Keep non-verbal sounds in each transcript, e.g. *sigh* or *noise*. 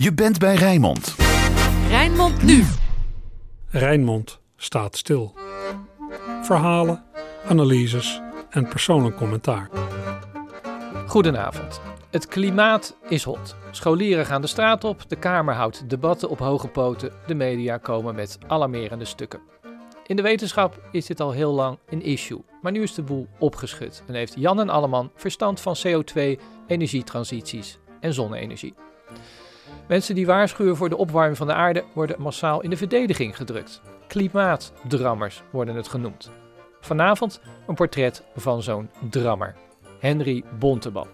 Je bent bij Rijnmond. Rijnmond nu. Rijnmond staat stil. Verhalen, analyses en persoonlijk commentaar. Goedenavond. Het klimaat is hot. Scholieren gaan de straat op, de Kamer houdt debatten op hoge poten, de media komen met alarmerende stukken. In de wetenschap is dit al heel lang een issue, maar nu is de boel opgeschud en heeft Jan en Alleman verstand van CO2, energietransities en zonne-energie. Mensen die waarschuwen voor de opwarming van de aarde worden massaal in de verdediging gedrukt. Klimaatdrammers worden het genoemd. Vanavond een portret van zo'n drammer, Henry Bontebal.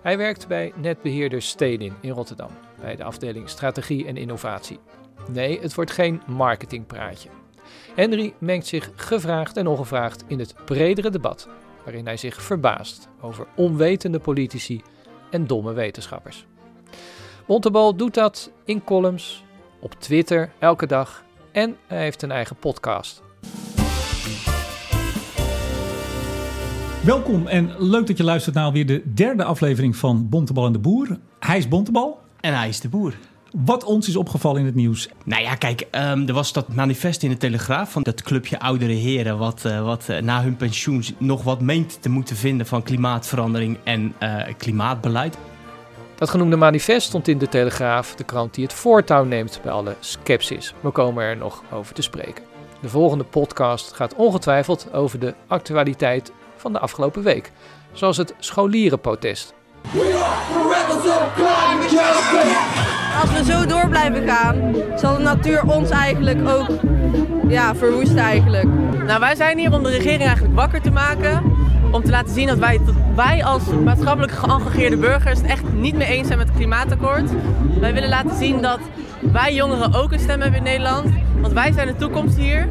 Hij werkt bij netbeheerder Stedin in Rotterdam, bij de afdeling Strategie en Innovatie. Nee, het wordt geen marketingpraatje. Henry mengt zich gevraagd en ongevraagd in het bredere debat, waarin hij zich verbaast over onwetende politici en domme wetenschappers. Bontebal doet dat in columns, op Twitter, elke dag en hij heeft een eigen podcast. Welkom en leuk dat je luistert naar alweer de derde aflevering van Bontebal en de Boer. Hij is Bontebal. En hij is de boer. Wat ons is opgevallen in het nieuws. Nou ja, kijk, ehm, er was dat manifest in de Telegraaf van dat clubje oudere heren... wat, eh, wat eh, na hun pensioen nog wat meent te moeten vinden van klimaatverandering en eh, klimaatbeleid. Dat genoemde manifest stond in de Telegraaf, de krant die het voortouw neemt bij alle scepsis. We komen er nog over te spreken. De volgende podcast gaat ongetwijfeld over de actualiteit van de afgelopen week, zoals het scholierenprotest. Als we zo door blijven gaan, zal de natuur ons eigenlijk ook ja, verwoesten eigenlijk. Nou, wij zijn hier om de regering eigenlijk wakker te maken. Om te laten zien dat wij, dat wij als maatschappelijk geëngageerde burgers het echt niet mee eens zijn met het klimaatakkoord. Wij willen laten zien dat wij jongeren ook een stem hebben in Nederland. Want wij zijn de toekomst hier.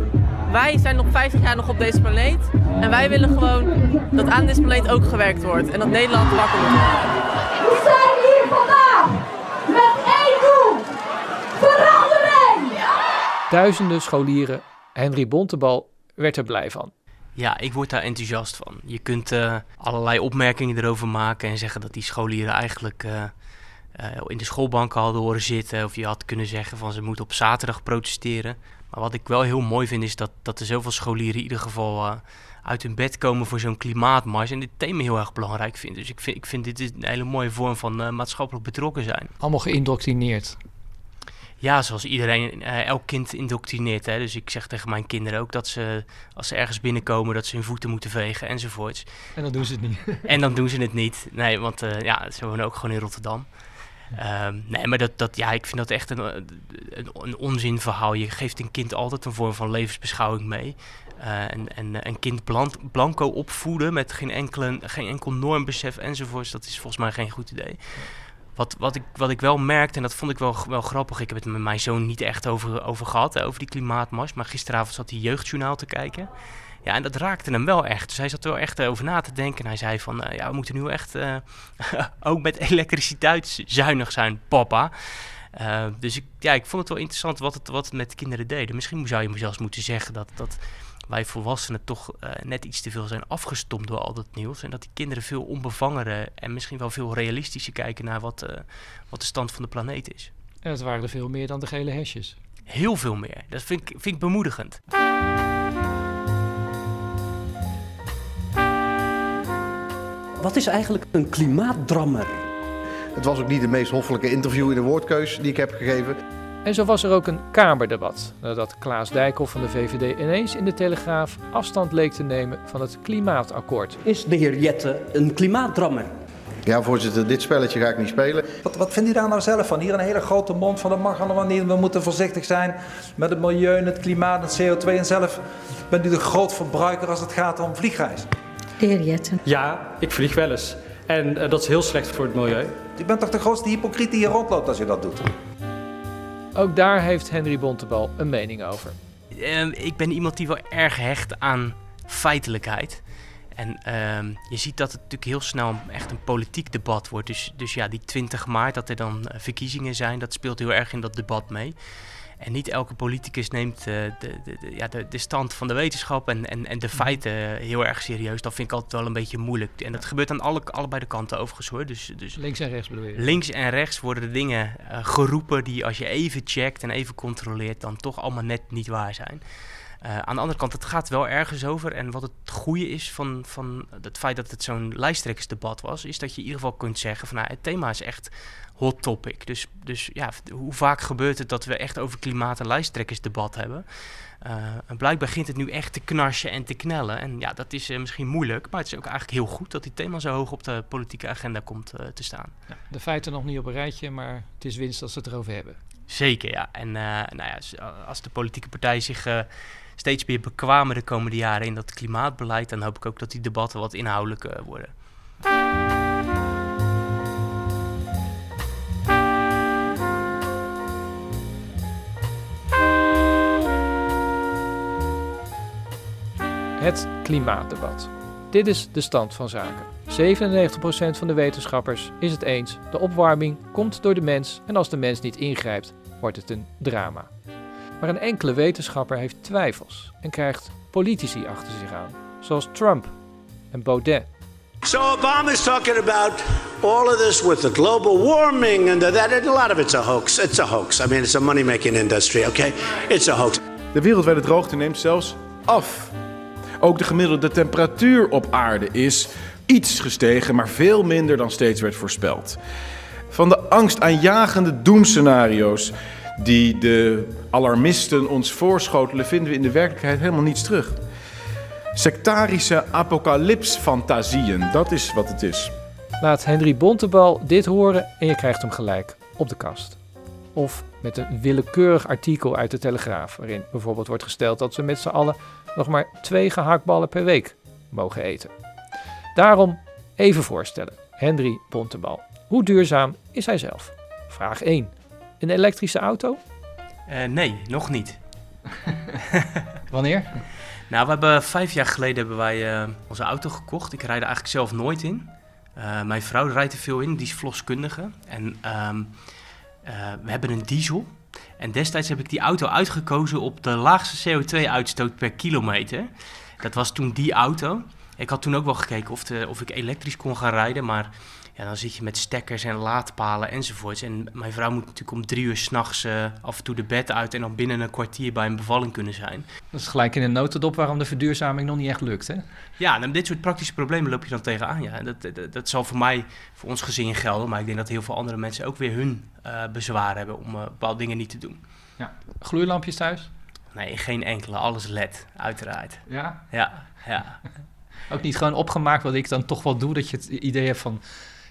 Wij zijn nog 50 jaar nog op deze planeet. En wij willen gewoon dat aan deze planeet ook gewerkt wordt. En dat Nederland wakker wordt. We zijn hier vandaag met één doel. Verandering! Duizenden scholieren, Henry Bontebal werd er blij van. Ja, ik word daar enthousiast van. Je kunt eh, allerlei opmerkingen erover maken en zeggen dat die scholieren eigenlijk eh, eh, in de schoolbanken hadden horen zitten. Of je had kunnen zeggen van ze moeten op zaterdag protesteren. Maar wat ik wel heel mooi vind is dat, dat er zoveel scholieren in ieder geval uit hun bed komen voor zo'n klimaatmars. En dit thema heel erg belangrijk vinden. Dus ik vind, ik vind dit een hele mooie vorm van maatschappelijk betrokken zijn. Allemaal geïndoctrineerd. Ja, zoals iedereen, eh, elk kind indoctrineert. Hè? Dus ik zeg tegen mijn kinderen ook dat ze, als ze ergens binnenkomen, dat ze hun voeten moeten vegen enzovoorts. En dan doen ze het niet. *laughs* En dan doen ze het niet. Nee, want eh, ja, ze wonen ook gewoon in Rotterdam. Ehm, nee, maar dat, dat, ja, ik vind dat echt een, een, een onzinverhaal. Je geeft een kind altijd een vorm van levensbeschouwing mee. Eh, en, en een kind blan- blanco opvoeden met geen, enkele, geen enkel normbesef enzovoorts, dat is volgens mij geen goed idee. Wat, wat, ik, wat ik wel merkte, en dat vond ik wel, wel grappig, ik heb het met mijn zoon niet echt over, over gehad, over die klimaatmars, maar gisteravond zat hij jeugdjournaal te kijken. Ja, en dat raakte hem wel echt. Dus hij zat er wel echt over na te denken. En hij zei van, eh, ja, we moeten nu echt eh, *laughs* ook met elektriciteit zuinig zijn, papa. Dus ik, ja, ik vond het wel interessant wat het, wat met de kinderen deden. Misschien zou je me zelfs moeten zeggen dat, dat wij volwassenen toch uh, net iets te veel zijn afgestompt door al dat nieuws. En dat die kinderen veel onbevangener en misschien wel veel realistischer kijken naar wat, uh, wat de stand van de planeet is. En het waren er veel meer dan de gele hesjes. Heel veel meer. Dat vind ik, vind ik bemoedigend. Wat is eigenlijk een klimaatdrammer? Het was ook niet de meest hoffelijke interview in de woordkeus die ik heb gegeven. En zo was er ook een Kamerdebat, nadat Klaas Dijkhoff van de VVD ineens in de Telegraaf afstand leek te nemen van het klimaatakkoord. Is de heer Jette een klimaatdrammer? Ja, voorzitter, dit spelletje ga ik niet spelen. Wat, wat vindt u daar nou zelf van? Hier een hele grote mond van dat mag allemaal niet. We moeten voorzichtig zijn met het milieu, en het klimaat, het CO2. En zelf bent u de groot verbruiker als het gaat om vliegreis. De heer Jetten. Ja, ik vlieg wel eens. En uh, dat is heel slecht voor het milieu. U bent toch de grootste hypocriet die hier rondloopt als u dat doet? Ook daar heeft Henry Bontebal een mening over. Uh, ik ben iemand die wel erg hecht aan feitelijkheid. En uh, je ziet dat het natuurlijk heel snel echt een politiek debat wordt. Dus, dus ja, die 20 maart, dat er dan uh, verkiezingen zijn, dat speelt heel erg in dat debat mee. En niet elke politicus neemt uh, de, de, de, ja, de, de, stand van de wetenschap en, en, en de feiten heel erg serieus. Dat vind ik altijd wel een beetje moeilijk. En dat gebeurt aan alle, allebei de kanten overigens hoor. Dus, dus links en rechts bedoel je? Links en rechts worden de dingen uh, geroepen die als je even checkt en even controleert, dan toch allemaal net niet waar zijn. Uh, aan de andere kant, het gaat wel ergens over. En wat het goede is van, van het feit dat het zo'n lijsttrekkersdebat was, is dat je in ieder geval kunt zeggen van nou, het thema is echt hot topic. Dus, dus ja, hoe vaak gebeurt het dat we echt over klimaat- en lijsttrekkersdebat hebben? Uh, en blijkbaar begint het nu echt te knarsen en te knellen. En ja, dat is uh, misschien moeilijk, maar het is ook eigenlijk heel goed dat die thema zo hoog op de politieke agenda komt te staan. Ja, de feiten nog niet op een rijtje, maar het is winst als ze het erover hebben. Zeker, ja. En nou ja, als de politieke partijen zich steeds meer bekwamen de komende jaren in dat klimaatbeleid, dan hoop ik ook dat die debatten wat inhoudelijker worden. Het klimaatdebat. Dit is de stand van zaken. 97% van de wetenschappers is het eens: de opwarming komt door de mens en als de mens niet ingrijpt, wordt het een drama. Maar een enkele wetenschapper heeft twijfels en krijgt politici achter zich aan, zoals Trump en Baudet. So Obama's talking about all of this with the global warming and that, a lot of it's a hoax. It's a hoax. I mean, it's a money-making industry, okay? It's a hoax. De wereldwijde droogte neemt zelfs af. Ook de gemiddelde temperatuur op aarde is iets gestegen, maar veel minder dan steeds werd voorspeld. Van de angstaanjagende doemscenario's die de alarmisten ons voorschotelen, vinden we in de werkelijkheid helemaal niets terug. Sectarische apocalypsfantasieën, dat is wat het is. Laat Henry Bontebal dit horen en je krijgt hem gelijk op de kast. Of met een willekeurig artikel uit de Telegraaf, waarin bijvoorbeeld wordt gesteld dat we met z'n allen nog maar twee gehaktballen per week mogen eten. Daarom even voorstellen, Henry Bontebal. Hoe duurzaam is hij zelf? Vraag 1. Een elektrische auto? Uh, nee, nog niet. *laughs* Wanneer? Nou, we hebben vijf jaar geleden hebben wij uh, onze auto gekocht. Ik rijd er eigenlijk zelf nooit in. Uh, mijn vrouw rijdt er veel in, die is verloskundige. En um, we hebben een diesel. En destijds heb ik die auto uitgekozen op de laagste CO2-uitstoot per kilometer. Dat was toen die auto. Ik had toen ook wel gekeken of, de, of ik elektrisch kon gaan rijden, maar ja, dan zit je met stekkers en laadpalen enzovoorts. En mijn vrouw moet natuurlijk om drie uur s'nachts uh, af en toe de bed uit en dan binnen een kwartier bij een bevalling kunnen zijn. Dat is gelijk in een notendop waarom de verduurzaming nog niet echt lukt, hè? Ja, en dit soort praktische problemen loop je dan tegenaan. Ja. Dat, dat, dat zal voor mij, voor ons gezin gelden, maar ik denk dat heel veel andere mensen ook weer hun uh, bezwaar hebben om uh, bepaalde dingen niet te doen. Ja. Gloeilampjes thuis? Nee, geen enkele. Alles LED, uiteraard. Ja? Ja, ja. *laughs* Ook niet gewoon opgemaakt wat ik dan toch wel doe, dat je het idee hebt van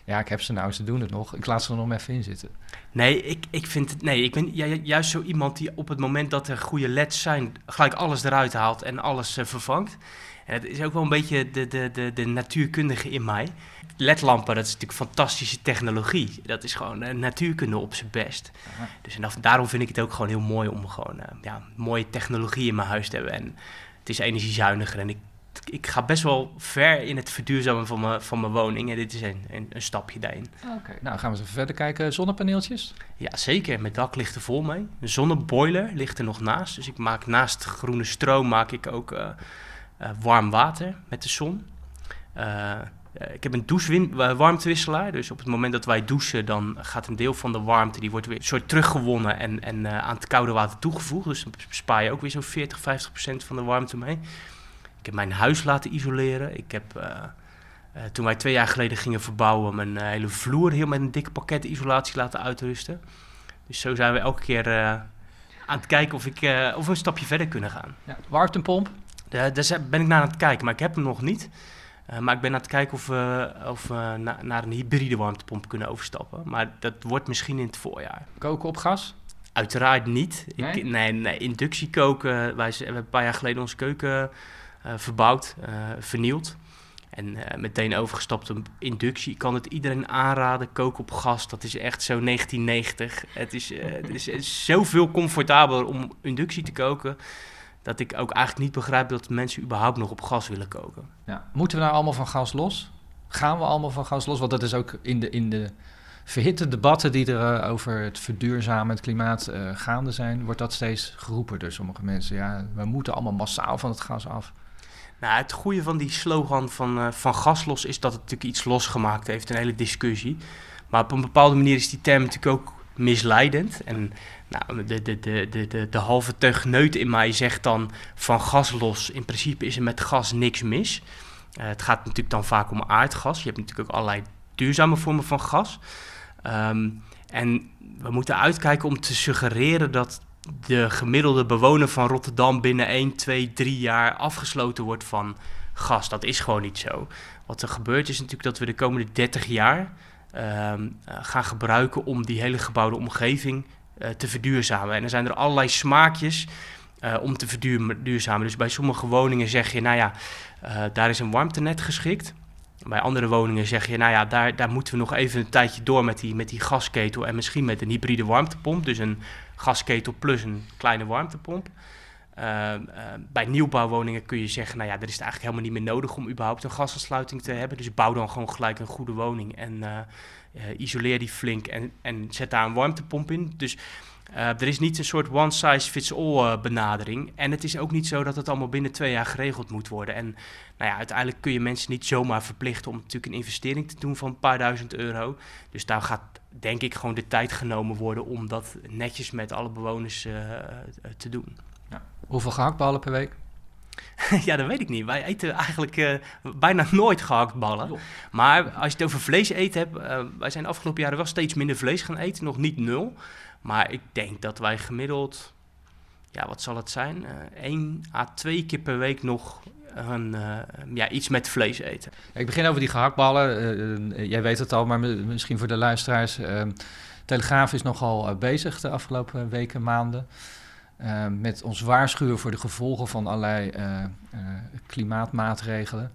ja, ik heb ze nou, ze doen het nog. Ik laat ze er nog even in zitten. Nee, ik, ik vind het. Nee, ik ben juist zo iemand die op het moment dat er goede LED's zijn, gelijk alles eruit haalt en alles uh, vervangt. En het is ook wel een beetje de, de, de, de natuurkundige in mij. LED-lampen, dat is natuurlijk fantastische technologie. Dat is gewoon uh, natuurkunde op zijn best. Aha. Dus en daarom vind ik het ook gewoon heel mooi om gewoon uh, ja, mooie technologie in mijn huis te hebben. En het is energiezuiniger en ik ik ga best wel ver in het verduurzamen van mijn, van mijn woning. En dit is een, een, een stapje daarin. Oké, nou gaan we eens even verder kijken. Zonnepaneeltjes? Ja, zeker. Mijn dak ligt er vol mee. Een zonneboiler ligt er nog naast. Dus ik maak naast groene stroom maak ik ook uh, uh, warm water met de zon. Uh, ik heb een douchewarmtewisselaar. Dus op het moment dat wij douchen, dan gaat een deel van de warmte... die wordt weer een soort teruggewonnen en, en aan het koude water toegevoegd. Dus dan bespaar je ook weer zo'n 40, 50 procent van de warmte mee. Ik heb mijn huis laten isoleren. Ik heb, uh, uh, toen wij twee jaar geleden gingen verbouwen, mijn uh, hele vloer heel met een dik pakket isolatie laten uitrusten. Dus zo zijn we elke keer aan het kijken of, ik, of we een stapje verder kunnen gaan. Ja, warmtepomp? daar ben ik naar aan het kijken, maar ik heb hem nog niet. maar ik ben aan het kijken of we, of we na, naar een hybride warmtepomp kunnen overstappen. Maar dat wordt misschien in het voorjaar. Koken op gas? Uiteraard niet. Nee? Ik, nee, nee, inductie koken. Wij hebben een paar jaar geleden onze keuken verbouwd, uh, vernield. En uh, meteen overgestapt op inductie. Ik kan het iedereen aanraden. Koken op gas, dat is echt zo 1990. Het is, het is zoveel comfortabeler om inductie te koken. Dat ik ook eigenlijk niet begrijp dat mensen überhaupt nog op gas willen koken. Ja. Moeten we nou allemaal van gas los? Gaan we allemaal van gas los? Want dat is ook in de, in de verhitte debatten die er eh, over het verduurzamen, het klimaat eh, gaande zijn, wordt dat steeds geroepen door sommige mensen. Ja, we moeten allemaal massaal van het gas af. Nou, het goede van die slogan van, eh, van gas los is dat het natuurlijk iets losgemaakt heeft, een hele discussie. Maar op een bepaalde manier is die term natuurlijk ook misleidend. En nou, de, de, de, de, de, halve teugneut in mij zegt dan van gas los. In principe is er met gas niks mis. Uh, het gaat natuurlijk dan vaak om aardgas. Je hebt natuurlijk ook allerlei duurzame vormen van gas. Um, en we moeten uitkijken om te suggereren dat de gemiddelde bewoner van Rotterdam binnen 1, 2, 3 jaar afgesloten wordt van gas. Dat is gewoon niet zo. Wat er gebeurt is natuurlijk dat we de komende 30 jaar um, gaan gebruiken om die hele gebouwde omgeving uh, te verduurzamen. En er zijn er allerlei smaakjes uh, om te verduurzamen. Dus bij sommige woningen zeg je, nou ja, daar is een warmtenet geschikt. Bij andere woningen zeg je, nou ja, daar, daar moeten we nog even een tijdje door met die, met die gasketel en misschien met een hybride warmtepomp. Dus een gasketel plus een kleine warmtepomp. Uh, uh, bij nieuwbouwwoningen kun je zeggen, nou ja, er is het eigenlijk helemaal niet meer nodig om überhaupt een gasaansluiting te hebben. Dus bouw dan gewoon gelijk een goede woning en uh, isoleer die flink en, en zet daar een warmtepomp in. Dus er is niet een soort one-size-fits-all benadering. En het is ook niet zo dat het allemaal binnen twee jaar geregeld moet worden. En nou ja, uiteindelijk kun je mensen niet zomaar verplichten om natuurlijk een investering te doen van een paar duizend euro. Dus daar gaat denk ik gewoon de tijd genomen worden om dat netjes met alle bewoners te doen. Ja. Hoeveel gehaktballen per week? *laughs* ja, dat weet ik niet. Wij eten eigenlijk uh, bijna nooit gehaktballen. Jo. Maar als je het over vlees eten hebt, uh, wij zijn de afgelopen jaren wel steeds minder vlees gaan eten. Nog niet nul. Maar ik denk dat wij gemiddeld, ja, wat zal het zijn? Uh, één à twee keer per week nog een, ja, iets met vlees eten. Ik begin over die gehaktballen. jij weet het al, maar misschien voor de luisteraars. Telegraaf is nogal bezig de afgelopen weken, maanden. Uh, met ons waarschuwen voor de gevolgen van allerlei klimaatmaatregelen.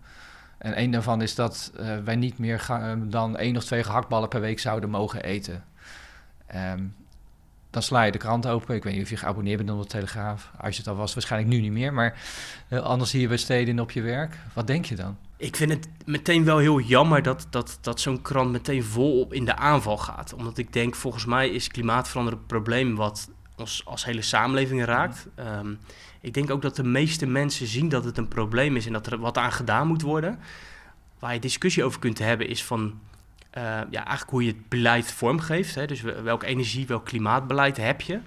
En een daarvan is dat wij niet meer dan één of twee gehaktballen per week zouden mogen eten. Dan sla je de krant open. Ik weet niet of je geabonneerd bent op de Telegraaf. Als je het al was, waarschijnlijk nu niet meer. Maar anders hier bij steden op je werk. Wat denk je dan? Ik vind het meteen wel heel jammer dat, dat, dat zo'n krant meteen volop in de aanval gaat. Omdat ik denk, volgens mij is klimaatveranderen een probleem wat ons als hele samenleving raakt. Um, ik denk ook dat de meeste mensen zien dat het een probleem is en dat er wat aan gedaan moet worden. Waar je discussie over kunt hebben is van uh, ja, eigenlijk hoe je het beleid vormgeeft. Hè? Dus welk energie, welk klimaatbeleid heb je?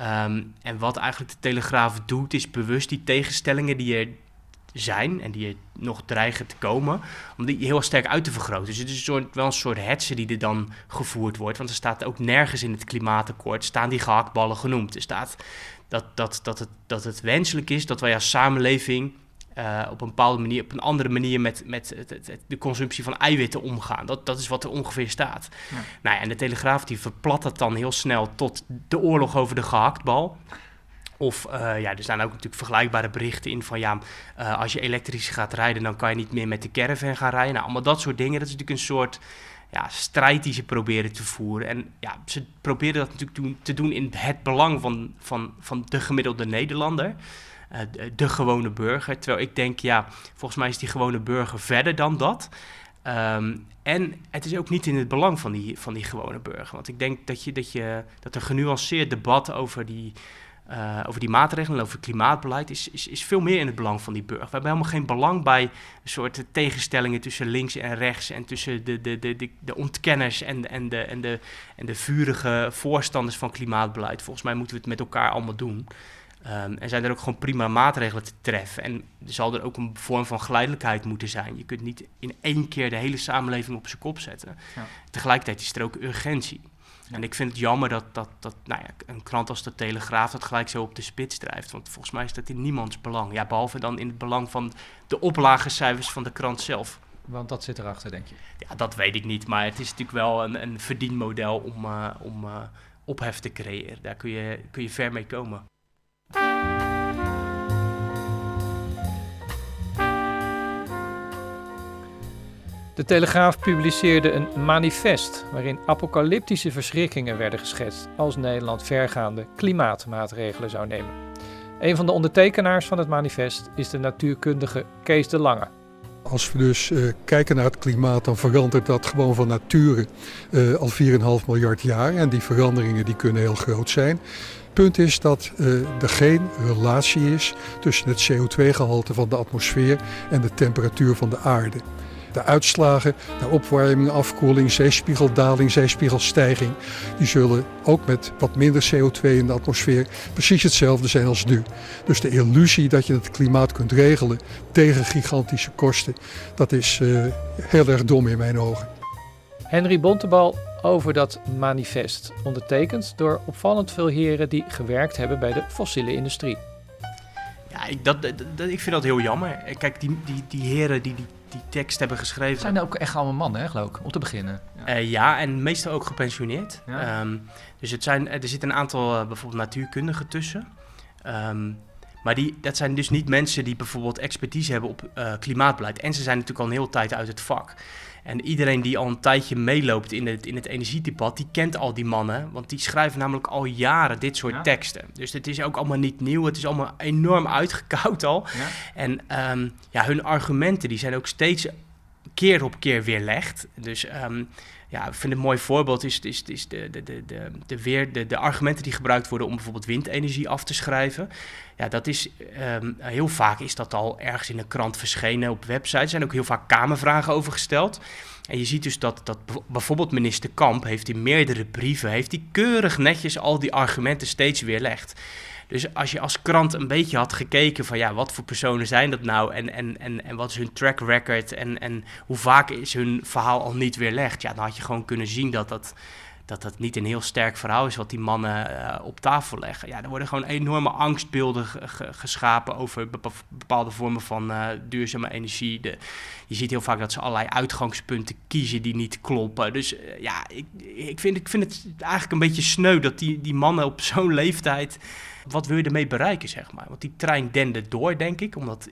Um, en wat eigenlijk de Telegraaf doet, is bewust die tegenstellingen die er zijn en die er nog dreigen te komen, om die heel sterk uit te vergroten. Dus het is wel een soort hetze die er dan gevoerd wordt, want er staat ook nergens in het klimaatakkoord, staan die gehaktballen genoemd. Er staat dat, dat, dat, het, dat het wenselijk is dat wij als samenleving uh, op een bepaalde manier, op een andere manier met, met het, het, de consumptie van eiwitten omgaan. Dat, dat is wat er ongeveer staat. Ja. Nou ja, en de Telegraaf die verplat dat dan heel snel tot de oorlog over de gehaktbal. Of uh, ja, er staan ook natuurlijk vergelijkbare berichten in van ja, uh, als je elektrisch gaat rijden, dan kan je niet meer met de caravan gaan rijden. Nou, allemaal dat soort dingen. Dat is natuurlijk een soort ja, strijd die ze proberen te voeren. En ja, ze proberen dat natuurlijk doen, te doen in het belang van, van, van de gemiddelde Nederlander. Uh, de, gewone burger. Terwijl ik denk, ja, volgens mij is die gewone burger verder dan dat. Um, en het is ook niet in het belang van die, van die gewone burger. Want ik denk dat, je, dat, je, dat een genuanceerd debat over die uh, over die maatregelen, over klimaatbeleid, is, is, is veel meer in het belang van die burger. We hebben helemaal geen belang bij een soort tegenstellingen tussen links en rechts en tussen de, de, de, de, de ontkenners en, en, de, en, de, en de vurige voorstanders van klimaatbeleid. Volgens mij moeten we het met elkaar allemaal doen. Um, en zijn er ook gewoon prima maatregelen te treffen. En er zal er ook een vorm van geleidelijkheid moeten zijn. Je kunt niet in één keer de hele samenleving op zijn kop zetten. Ja. Tegelijkertijd is er ook urgentie. En ik vind het jammer dat, dat, dat nou ja, een krant als de Telegraaf dat gelijk zo op de spits drijft. Want volgens mij is dat in niemands belang. Ja, behalve dan in het belang van de oplagecijfers van de krant zelf. Want dat zit erachter, denk je? Ja, dat weet ik niet. Maar het is natuurlijk wel een, een verdienmodel om, uh, om uh, ophef te creëren. Daar kun je, kun je ver mee komen. De Telegraaf publiceerde een manifest waarin apocalyptische verschrikkingen werden geschetst als Nederland vergaande klimaatmaatregelen zou nemen. Een van de ondertekenaars van het manifest is de natuurkundige Kees de Lange. Als we dus uh, kijken naar het klimaat, dan verandert dat gewoon van nature uh, al 4,5 miljard jaar. En die veranderingen die kunnen heel groot zijn. Punt is dat uh, er geen relatie is tussen het CO2-gehalte van de atmosfeer en de temperatuur van de aarde. De uitslagen naar opwarming, afkoeling, zeespiegeldaling, zeespiegelstijging, die zullen ook met wat minder CO2 in de atmosfeer precies hetzelfde zijn als nu. Dus de illusie dat je het klimaat kunt regelen tegen gigantische kosten, dat is uh, heel erg dom in mijn ogen. Henry Bontebal over dat manifest, ondertekend door opvallend veel heren die gewerkt hebben bij de fossiele industrie. Ja, ik, dat, dat, ik vind dat heel jammer. Kijk, die, die, die heren die die, die tekst hebben geschreven. Zijn er ook echt allemaal mannen, hè, geloof ik, om te beginnen? Ja, uh, ja en meestal ook gepensioneerd. Ja. Um, dus het zijn, er zitten een aantal uh, bijvoorbeeld natuurkundigen tussen. Um, maar die, dat zijn dus niet mensen die bijvoorbeeld expertise hebben op klimaatbeleid. En ze zijn natuurlijk al een hele tijd uit het vak. En iedereen die al een tijdje meeloopt in het, in het energiedebat, die kent al die mannen. Want die schrijven namelijk al jaren dit soort ja. teksten. Dus het is ook allemaal niet nieuw. Het is allemaal enorm uitgekoud al. Ja. En um, ja, hun argumenten die zijn ook steeds keer op keer weerlegd. Dus um, ja, ik vind een mooi voorbeeld is, is, is de, de, de, de, de, weer, de, de argumenten die gebruikt worden om bijvoorbeeld windenergie af te schrijven. Ja, dat is um, heel vaak is dat al ergens in een krant verschenen op websites. Er zijn ook heel vaak kamervragen over gesteld. En je ziet dus dat, dat bijvoorbeeld minister Kamp heeft in meerdere brieven, heeft hij keurig netjes al die argumenten steeds weerlegd. Dus als je als krant een beetje had gekeken van ja, wat voor personen zijn dat nou? En, en, en, en wat is hun track record? En, en hoe vaak is hun verhaal al niet weerlegd, ja, dan had je gewoon kunnen zien dat dat, dat dat niet een heel sterk verhaal is wat die mannen uh, op tafel leggen. Ja, er worden gewoon enorme angstbeelden geschapen over bepaalde vormen van uh, duurzame energie. De, je ziet heel vaak dat ze allerlei uitgangspunten kiezen die niet kloppen. Dus uh, ja, ik, ik, vind, ik vind het eigenlijk een beetje sneu dat die, die mannen op *laughs* zo'n leeftijd wat wil je ermee bereiken, zeg maar? Want die trein dende door, denk ik, omdat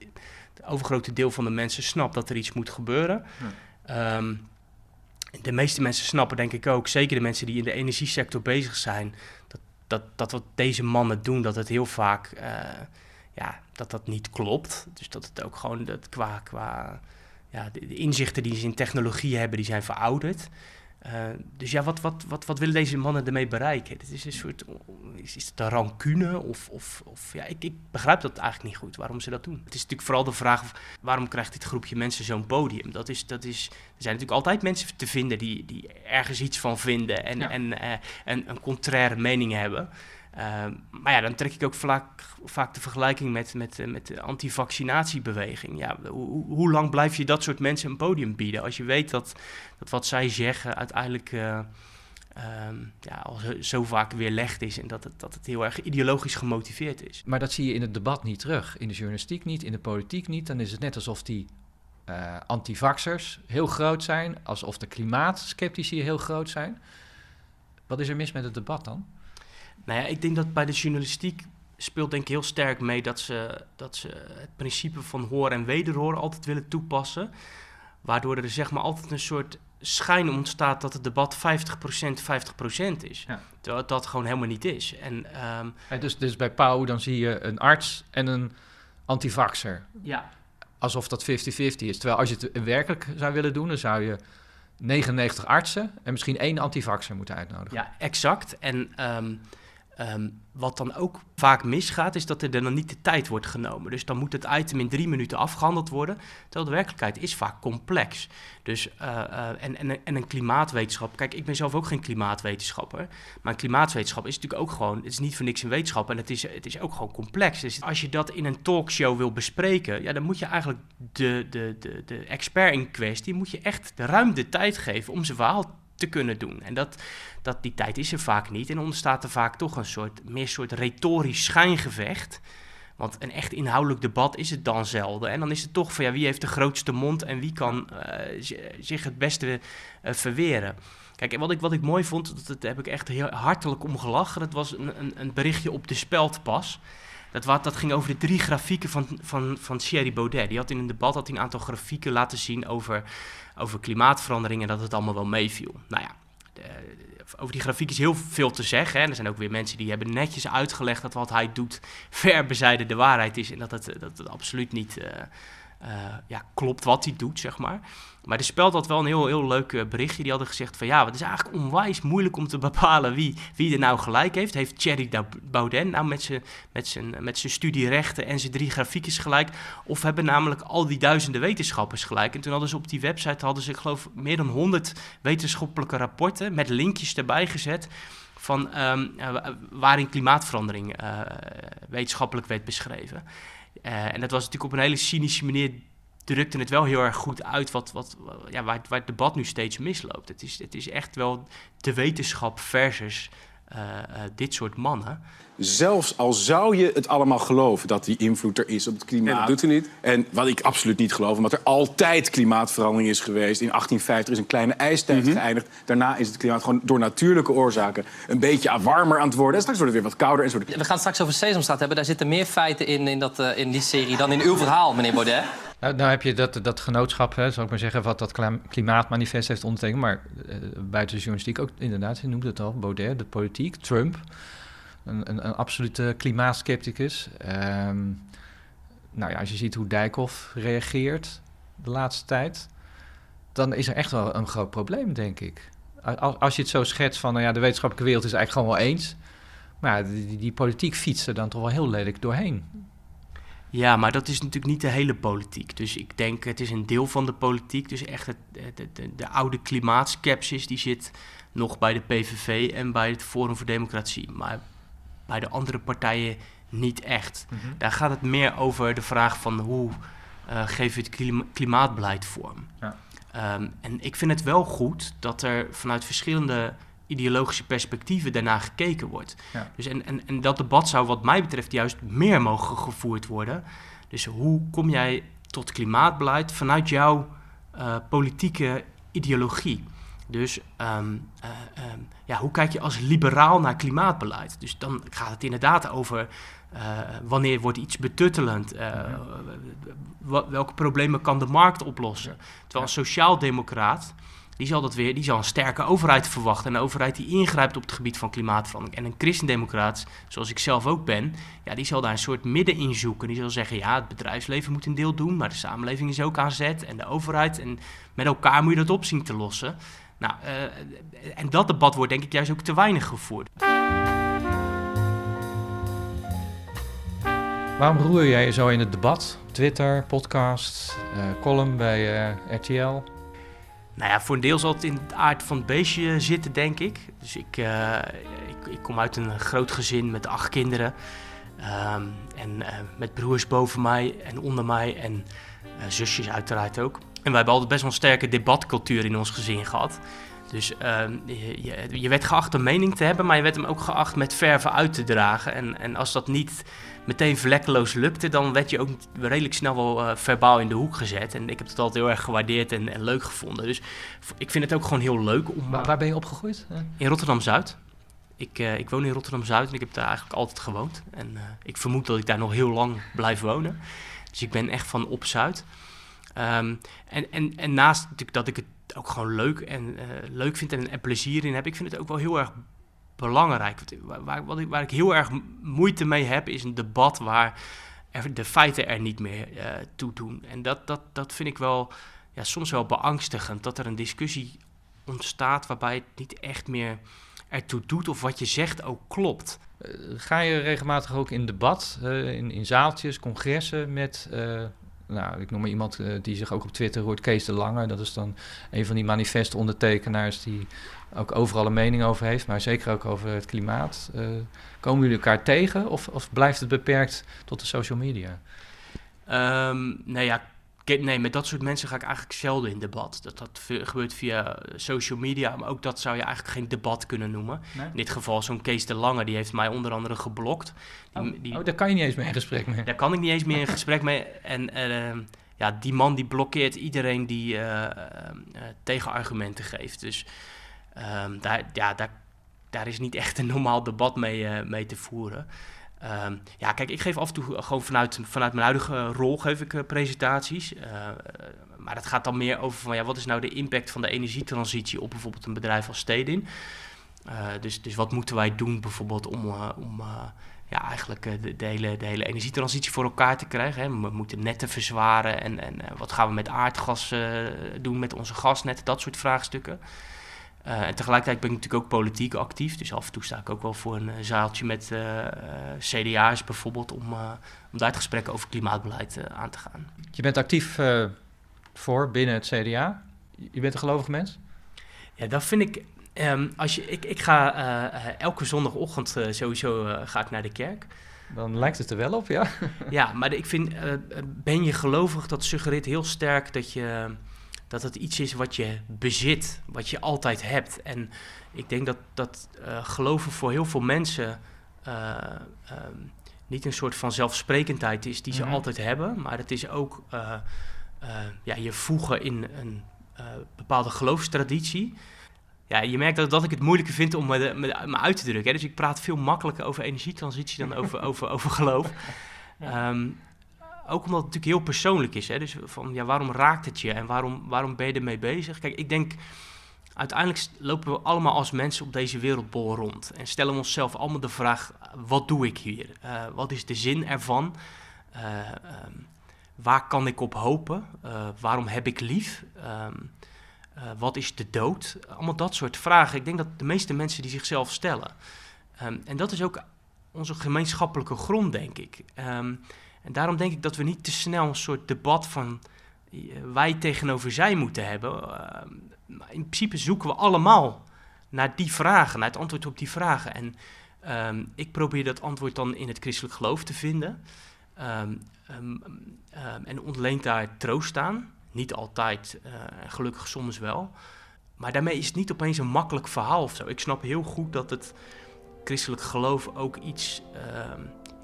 het overgrote deel van de mensen snapt dat er iets moet gebeuren. Um, de meeste mensen snappen, denk ik ook, zeker de mensen die in de energiesector bezig zijn, dat, dat, dat wat deze mannen doen, dat het heel vaak, uh, ja, dat dat niet klopt. Dus dat het ook gewoon dat qua, qua ja, de inzichten die ze in technologie hebben, die zijn verouderd. Uh, dus ja, wat, wat, wat, wat willen deze mannen ermee bereiken? Het is een soort, is, is het een rancune? Of, of, of ja, ik, ik begrijp dat eigenlijk niet goed, waarom ze dat doen. Het is natuurlijk vooral de vraag, waarom krijgt dit groepje mensen zo'n podium? Dat is, dat is, er zijn natuurlijk altijd mensen te vinden die, die ergens iets van vinden en, ja. en, uh, en een contraire mening hebben. Uh, maar ja, dan trek ik ook vaak, vaak de vergelijking met, met, met de antivaccinatiebeweging. Ja, hoe, lang blijf je dat soort mensen een podium bieden als je weet dat, dat wat zij zeggen uiteindelijk uh, um, ja, al zo, zo, vaak weerlegd is en dat het, dat het heel erg ideologisch gemotiveerd is. Maar dat zie je in het debat niet terug, in de journalistiek niet, in de politiek niet. Dan is het net alsof die uh, antivaxers heel groot zijn, alsof de klimaatskeptici heel groot zijn. Wat is er mis met het debat dan? Nou ja, ik denk dat bij de journalistiek speelt denk ik heel sterk mee dat ze, dat ze het principe van hoor en wederhoor altijd willen toepassen. Waardoor er zeg maar altijd een soort schijn ontstaat dat het debat 50% 50% is. Ja. Terwijl dat gewoon helemaal niet is. En, um, ja, dus, dus bij Pauw dan zie je een arts en een antivaxer. Ja. Alsof dat 50-50 is. Terwijl als je het werkelijk zou willen doen, dan zou je 99 artsen en misschien één antivaxer moeten uitnodigen. Ja, exact. En um, um, wat dan ook vaak misgaat, is dat er dan niet de tijd wordt genomen. Dus dan moet het item in drie minuten afgehandeld worden. Terwijl de werkelijkheid is vaak complex. Dus, uh, uh, en, en, en een klimaatwetenschap. Kijk, ik ben zelf ook geen klimaatwetenschapper. Maar een klimaatwetenschap is natuurlijk ook gewoon. Het is niet voor niks een wetenschap. En het is, het is ook gewoon complex. Dus als je dat in een talkshow wil bespreken. Ja, dan moet je eigenlijk de, de, de, de expert in kwestie. moet je echt ruim de tijd geven om zijn verhaal te kunnen doen. En dat, dat, die tijd is er vaak niet. En ontstaat er vaak toch een soort, meer soort retorisch schijngevecht. Want een echt inhoudelijk debat is het dan zelden. En dan is het toch van ja, wie heeft de grootste mond en wie kan uh, zich het beste uh, verweren. Kijk, wat ik, wat ik mooi vond, dat, dat heb ik echt heel hartelijk om gelachen. Dat was een, een, een berichtje op de Speldpas. Dat, wat, dat ging over de drie grafieken van, van, van Thierry Baudet. Die had in een debat had een aantal grafieken laten zien over, over klimaatverandering en dat het allemaal wel meeviel. Nou ja, de, over die grafiek is heel veel te zeggen. Hè. Er zijn ook weer mensen die hebben netjes uitgelegd dat wat hij doet *laughs* ver bezijden de waarheid is. En dat het, dat het absoluut niet, uh, ja, klopt wat hij doet, zeg maar. Maar de speld had wel een heel, heel leuk eh, berichtje. Die hadden gezegd van ja, het is eigenlijk onwijs moeilijk om te *laughs* bepalen wie, wie er nou gelijk heeft. Heeft Thierry Baudet nou met zijn, met, zijn, met zijn studierechten en zijn drie grafiekjes gelijk? Of hebben namelijk al die duizenden wetenschappers gelijk? En toen hadden ze op die website, hadden ze ik geloof meer dan 100 wetenschappelijke rapporten met linkjes erbij gezet van um, waarin klimaatverandering wetenschappelijk werd beschreven. Uh, en dat was natuurlijk op een hele cynische manier drukte het wel heel erg goed uit wat, wat, ja, waar, waar het debat nu steeds misloopt. Het is, het is echt wel de wetenschap versus uh, uh, dit soort mannen. Zelfs al zou je het allemaal geloven dat die invloed er is op het klimaat. En dat doet hij niet. En wat ik absoluut niet geloof, omdat er altijd klimaatverandering is geweest. In 1850 is een kleine ijstijd Mhm. geëindigd. Daarna is het klimaat gewoon door natuurlijke oorzaken een beetje warmer aan het worden. En straks wordt het weer wat kouder. En zo. We gaan het straks over Sesamstraat hebben. Daar zitten meer feiten in, in, dat, eh, in die serie dan in uw verhaal, meneer Baudet. Nou, nou heb je dat, dat genootschap, hè, zal ik maar zeggen, wat dat klimaatmanifest heeft ondertekend. Maar eh, buiten de journalistiek ook, inderdaad, je noemde het al, Baudet, de politiek, Trump. Een, een, een absolute klimaatskepticus. Ehm, nou ja, als je ziet hoe Dijkhoff reageert de laatste tijd, dan is er echt wel een groot probleem, denk ik. Als, als je het zo schetst van, nou ja, de wetenschappelijke wereld is eigenlijk gewoon wel eens. Maar die, die, die politiek fietst er dan toch wel heel lelijk doorheen. Ja, maar dat is natuurlijk niet de hele politiek. Dus ik denk, het is een deel van de politiek. Dus echt het, de, de, de oude klimaatskepsis, die zit nog bij de PVV en bij het Forum voor Democratie. Maar bij de andere partijen niet echt. Mhm. Daar gaat het meer over de vraag van hoe uh, geven we het klima klimaatbeleid vorm. Ja. Um, en ik vind het wel goed dat er vanuit verschillende ideologische perspectieven daarna gekeken wordt. Ja. Dus en, en, en dat debat zou wat mij betreft juist meer mogen gevoerd worden. Dus hoe kom jij tot klimaatbeleid vanuit jouw uh, politieke ideologie? Dus um, uh, um, ja, hoe kijk je als liberaal naar klimaatbeleid? Dus dan gaat het inderdaad over uh, wanneer wordt iets betuttelend? welke problemen kan de markt oplossen? Terwijl een sociaaldemocraat, die zal dat weer, die zal een sterke overheid verwachten. En een overheid die ingrijpt op het gebied van klimaatverandering. En een christendemocraat, zoals ik zelf ook ben, ja, die zal daar een soort midden in zoeken. Die zal zeggen, ja, het bedrijfsleven moet een deel doen, maar de samenleving is ook aan zet. En de overheid, en met elkaar moet je dat op zien te lossen. Nou, uh, en dat debat wordt denk ik juist ook te weinig gevoerd. Waarom roer jij je zo in het debat? Twitter, podcast, uh, column bij uh, RTL? Nou ja, voor een deel zal het in het aard van het beestje zitten, denk ik. Dus ik, uh, ik, ik, kom uit een groot gezin met acht kinderen. Um, en met broers boven mij en onder mij en zusjes uiteraard ook. En wij hebben altijd best wel een sterke debatcultuur in ons gezin gehad. Dus uh, je, je, werd geacht een mening te hebben, maar je werd hem ook geacht met verven uit te dragen. En, en als dat niet meteen vlekkeloos lukte, dan werd je ook redelijk snel wel uh, verbaal in de hoek gezet. En ik heb het altijd heel erg gewaardeerd en, en leuk gevonden. Dus ik vind het ook gewoon heel leuk om... Waar, waar ben je opgegroeid? In Rotterdam-Zuid. Ik, uh, ik woon in Rotterdam-Zuid en ik heb daar eigenlijk altijd gewoond. En uh, ik vermoed dat ik daar nog heel lang blijf wonen. Dus ik ben echt van op Zuid. Um, en, en, en naast dat ik het ook gewoon leuk, en, uh, leuk vind en er plezier in heb, ik vind het ook wel heel erg belangrijk. Waar, waar, ik, waar ik heel erg moeite mee heb, is een debat waar er de feiten er niet meer uh, toe doen. En dat, dat, dat vind ik wel ja, soms wel beangstigend, dat er een discussie ontstaat waarbij het niet echt meer ertoe doet of wat je zegt ook klopt. Uh, ga je regelmatig ook in debat, in, in zaaltjes, congressen met nou, ik noem maar iemand uh, die zich ook op Twitter hoort, Kees de Lange. Dat is dan een van die manifestondertekenaars die ook overal een mening over heeft, maar zeker ook over het klimaat. Uh, komen jullie elkaar tegen of, of, blijft het beperkt tot de social media? Um, nee, ja, nee, met dat soort mensen ga ik eigenlijk zelden in debat. Dat, dat gebeurt via social media, maar ook dat zou je eigenlijk geen debat kunnen noemen. Nee? In dit geval zo'n Kees de Lange, die heeft mij onder andere geblokt. Die, oh, die, oh, daar kan je niet eens meer in gesprek mee. Daar kan ik niet eens meer in *laughs* gesprek mee. En uh, ja, die man die blokkeert iedereen die uh, uh, tegenargumenten geeft. Dus um, daar, ja, daar, daar is niet echt een normaal debat mee, mee te voeren. Um, ja, kijk, ik geef af en toe gewoon vanuit, vanuit mijn huidige rol geef ik uh, presentaties. Uh, maar dat gaat dan meer over van ja, wat is nou de impact van de energietransitie op bijvoorbeeld een bedrijf als Stedin. Dus, dus wat moeten wij doen bijvoorbeeld om, om ja, eigenlijk de, de, hele, de hele energietransitie voor elkaar te krijgen? Hè? We moeten netten verzwaren en, en wat gaan we met aardgas doen, met onze gasnetten, dat soort vraagstukken. En tegelijkertijd ben ik natuurlijk ook politiek actief, dus af en toe sta ik ook wel voor een zaaltje met CDA's bijvoorbeeld om, om daar het gesprek over klimaatbeleid aan te gaan. Je bent actief voor binnen het CDA. Je bent een gelovig mens? Ja, dat vind ik Um, als je, ik, ik ga elke zondagochtend sowieso ga ik naar de kerk. Dan lijkt het er wel op, ja. ja, maar ik vind, ben je gelovig, dat suggereert heel sterk dat, je, dat het iets is wat je bezit, wat je altijd hebt. En ik denk dat, dat geloven voor heel veel mensen um, niet een soort van zelfsprekendheid is die ze mhm. altijd hebben, maar het is ook ja, je voegen in een bepaalde geloofstraditie ja, je merkt dat, dat ik het moeilijker vind om me, me, me uit te drukken. Hè? Dus ik praat veel makkelijker over energietransitie dan over, *laughs* over, over geloof. Ehm, ook omdat het natuurlijk heel persoonlijk is. Hè? Dus van, ja, waarom raakt het je en waarom, waarom ben je ermee bezig? Kijk, ik denk, uiteindelijk lopen we allemaal als mensen op deze wereldbol rond. En stellen we onszelf allemaal de vraag, wat doe ik hier? Uh, wat is de zin ervan? Uh, um, waar kan ik op hopen? Uh, waarom heb ik lief? Uh, wat is de dood? Allemaal dat soort vragen. Ik denk dat de meeste mensen die zichzelf stellen. Um, en dat is ook onze gemeenschappelijke grond, denk ik. En daarom denk ik dat we niet te snel een soort debat van uh, wij tegenover zij moeten hebben. Uh, in principe zoeken we allemaal naar die vragen, naar het antwoord op die vragen. En um, ik probeer dat antwoord dan in het christelijk geloof te vinden. en ontleent daar troost aan. Niet altijd, uh, gelukkig soms wel. Maar daarmee is het niet opeens een makkelijk verhaal of zo. Ik snap heel goed dat het christelijk geloof ook iets,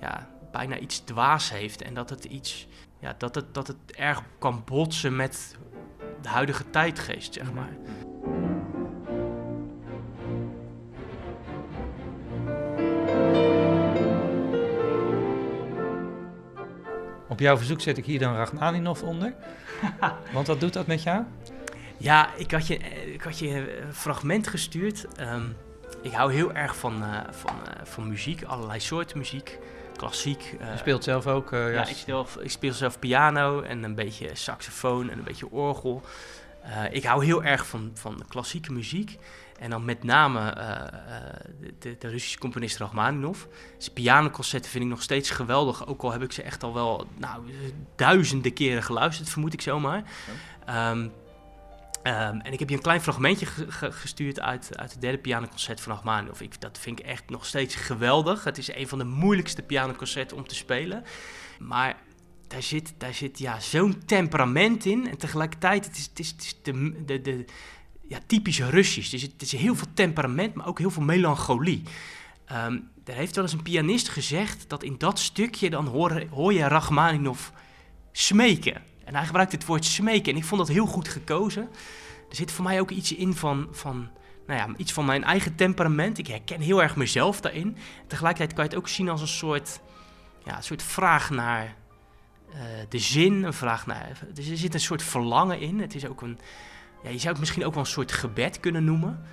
ja, bijna iets dwaas heeft. En dat het iets, ja, dat het, dat het erg kan botsen met de huidige tijdgeest, zeg maar. Op jouw verzoek zet ik hier dan Rachmaninov onder. *laughs* Want wat doet dat met jou? Ja, ik had je, ik had je een fragment gestuurd. Um, ik hou heel erg van, uh, van, uh, van muziek, allerlei soorten muziek. Klassiek. Je speelt zelf ook? ja, ja ik, speel, ik speel zelf piano en een beetje saxofoon en een beetje orgel. ik hou heel erg van, van klassieke muziek. En dan met name de, de, Russische componist Rachmaninov. Zijn pianoconcerten vind ik nog steeds geweldig. Ook al heb ik ze echt al wel nou, duizenden keren geluisterd, vermoed ik zomaar. Ja. Um, um, en ik heb je een klein fragmentje gestuurd uit, uit het derde pianoconcert van Rachmaninov. Ik, dat vind ik echt nog steeds geweldig. Het is een van de moeilijkste pianoconcerten om te spelen. Maar daar zit, daar zit ja, zo'n temperament in. En tegelijkertijd, het is, het is, de, de, de ja, typisch Russisch. Dus het is heel veel temperament, maar ook heel veel melancholie. Um, er heeft wel eens een pianist gezegd dat in dat stukje dan hoor, hoor je Rachmaninov smeken. En hij gebruikt het woord smeken en ik vond dat heel goed gekozen. Er zit voor mij ook iets in van, van, nou ja, iets van mijn eigen temperament. Ik herken heel erg mezelf daarin. Tegelijkertijd kan je het ook zien als een soort, ja, een soort vraag naar uh, de zin. Een vraag naar, dus er zit een soort verlangen in. Het is ook een, ja, je zou het misschien ook wel een soort gebed kunnen noemen.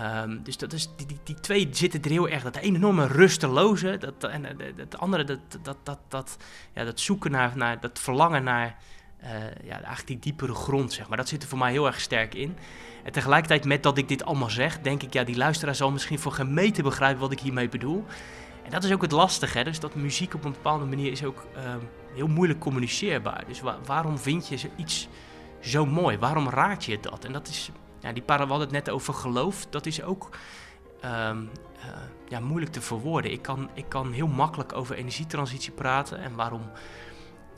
Um, dus dat is, die, die, die, twee zitten er heel erg. Dat ene enorme rusteloze, dat, en het andere, dat, dat, dat, dat, ja, dat zoeken naar, naar, dat verlangen naar uh, ja, eigenlijk die diepere grond, zeg maar. Dat zit er voor mij heel erg sterk in. En tegelijkertijd met dat ik dit allemaal zeg, denk ik, ja, die luisteraar zal misschien voor gemeten begrijpen wat ik hiermee bedoel. En dat is ook het lastige, hè? dus dat muziek op een bepaalde manier is ook uh, heel moeilijk communiceerbaar. Dus wa waarom vind je iets zo mooi. Waarom raad je dat? En dat is, ja, die para, we hadden het net over geloof, dat is ook um, uh, ja, moeilijk te verwoorden. Ik kan, ik kan heel makkelijk over energietransitie praten en waarom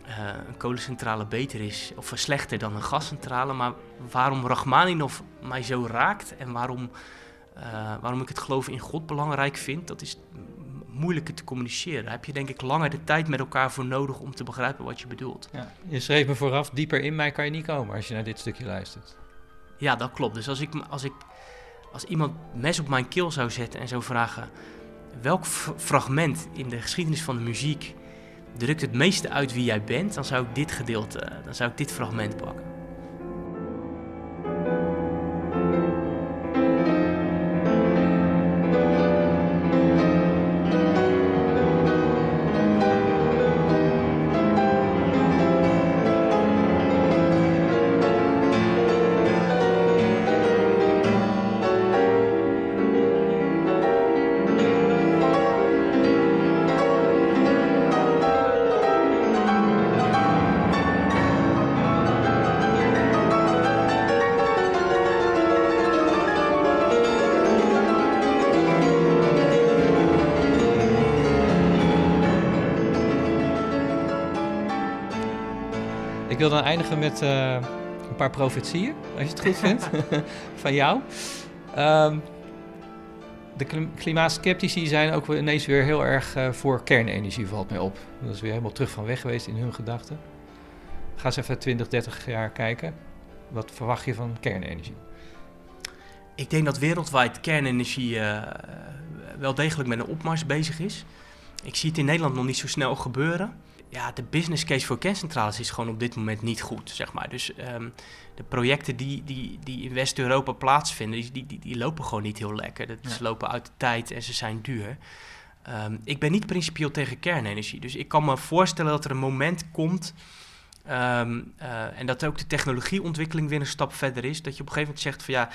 uh, een kolencentrale beter is of slechter dan een gascentrale. Maar waarom Rachmaninov mij zo raakt en waarom, uh, waarom ik het geloof in God belangrijk vind, dat is moeilijker te communiceren. Daar heb je denk ik langer de tijd met elkaar voor nodig om te begrijpen wat je bedoelt. Ja. Je schreef me vooraf, dieper in mij kan je niet komen als je naar dit stukje luistert. Ja, dat klopt. Dus als, ik, als, ik, als iemand mes op mijn keel zou zetten en zou vragen... welk fragment in de geschiedenis van de muziek drukt het meeste uit wie jij bent... dan zou ik dit gedeelte, dan zou ik dit fragment pakken. Eindigen met eh, een paar profetieën, als je het goed vindt, *laughs* van jou. Ehm, de klim- klimaatskeptici zijn ook ineens weer heel erg eh, voor kernenergie, valt mij op. Dat is weer helemaal terug van weg geweest in hun gedachten. Ga eens even 20, 30 jaar kijken. Wat verwacht je van kernenergie? Ik denk dat wereldwijd kernenergie eh, wel degelijk met een opmars bezig is. Ik zie het in Nederland nog niet zo snel gebeuren. Ja, de business case voor kerncentrales is gewoon op dit moment niet goed, zeg maar. Dus ehm, de projecten die, die, die in West-Europa plaatsvinden, die, die, die, lopen gewoon niet heel lekker. Dat, Ze lopen uit de tijd en ze zijn duur. Ehm, ik ben niet principieel tegen kernenergie. Dus ik kan me voorstellen dat er een moment komt... ehm, eh, en dat ook de technologieontwikkeling weer een stap verder is. Dat je op een gegeven moment zegt van ja,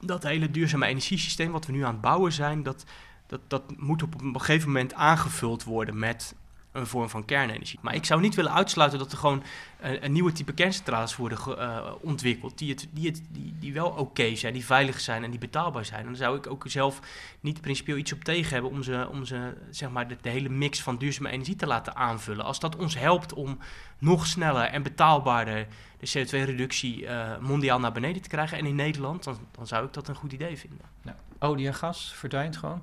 dat hele duurzame energiesysteem wat we nu aan het bouwen zijn, dat, dat, dat moet op een gegeven moment aangevuld worden met een vorm van kernenergie. Maar ik zou niet willen uitsluiten dat er gewoon een, een nieuwe type kerncentrales worden ge- eh, ontwikkeld die, het, die, het, die, die wel oké zijn, die veilig zijn en die betaalbaar zijn. En dan zou ik ook zelf niet principieel iets op tegen hebben om ze, om ze zeg maar, de, de hele mix van duurzame energie te laten aanvullen. Als dat ons helpt om nog sneller en betaalbaarder de CO2-reductie eh, mondiaal naar beneden te krijgen en in Nederland, dan, dan zou ik dat een goed idee vinden. Olie en gas verdwijnt gewoon?